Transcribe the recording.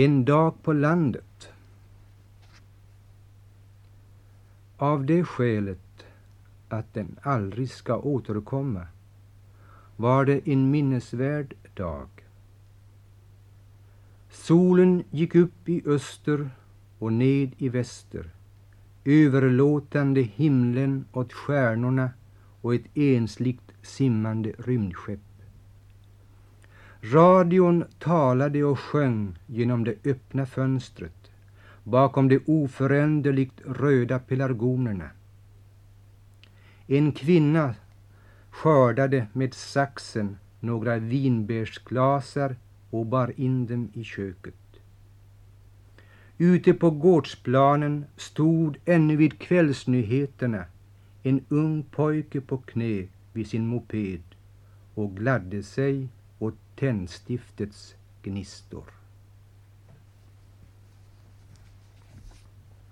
En dag på landet. Av det skälet att den aldrig ska återkomma var det en minnesvärd dag. Solen gick upp i öster och ned i väster överlåtande himlen åt stjärnorna och ett ensligt simmande rymdskepp. Radion talade och sjöng genom det öppna fönstret bakom de oföränderligt röda pelargonerna. En kvinna skördade med saxen några vinbärsglasar och bar in dem i köket. Ute på gårdsplanen stod ännu vid kvällsnyheterna en ung pojke på knä vid sin moped och gladde sig och tändstiftets gnistor.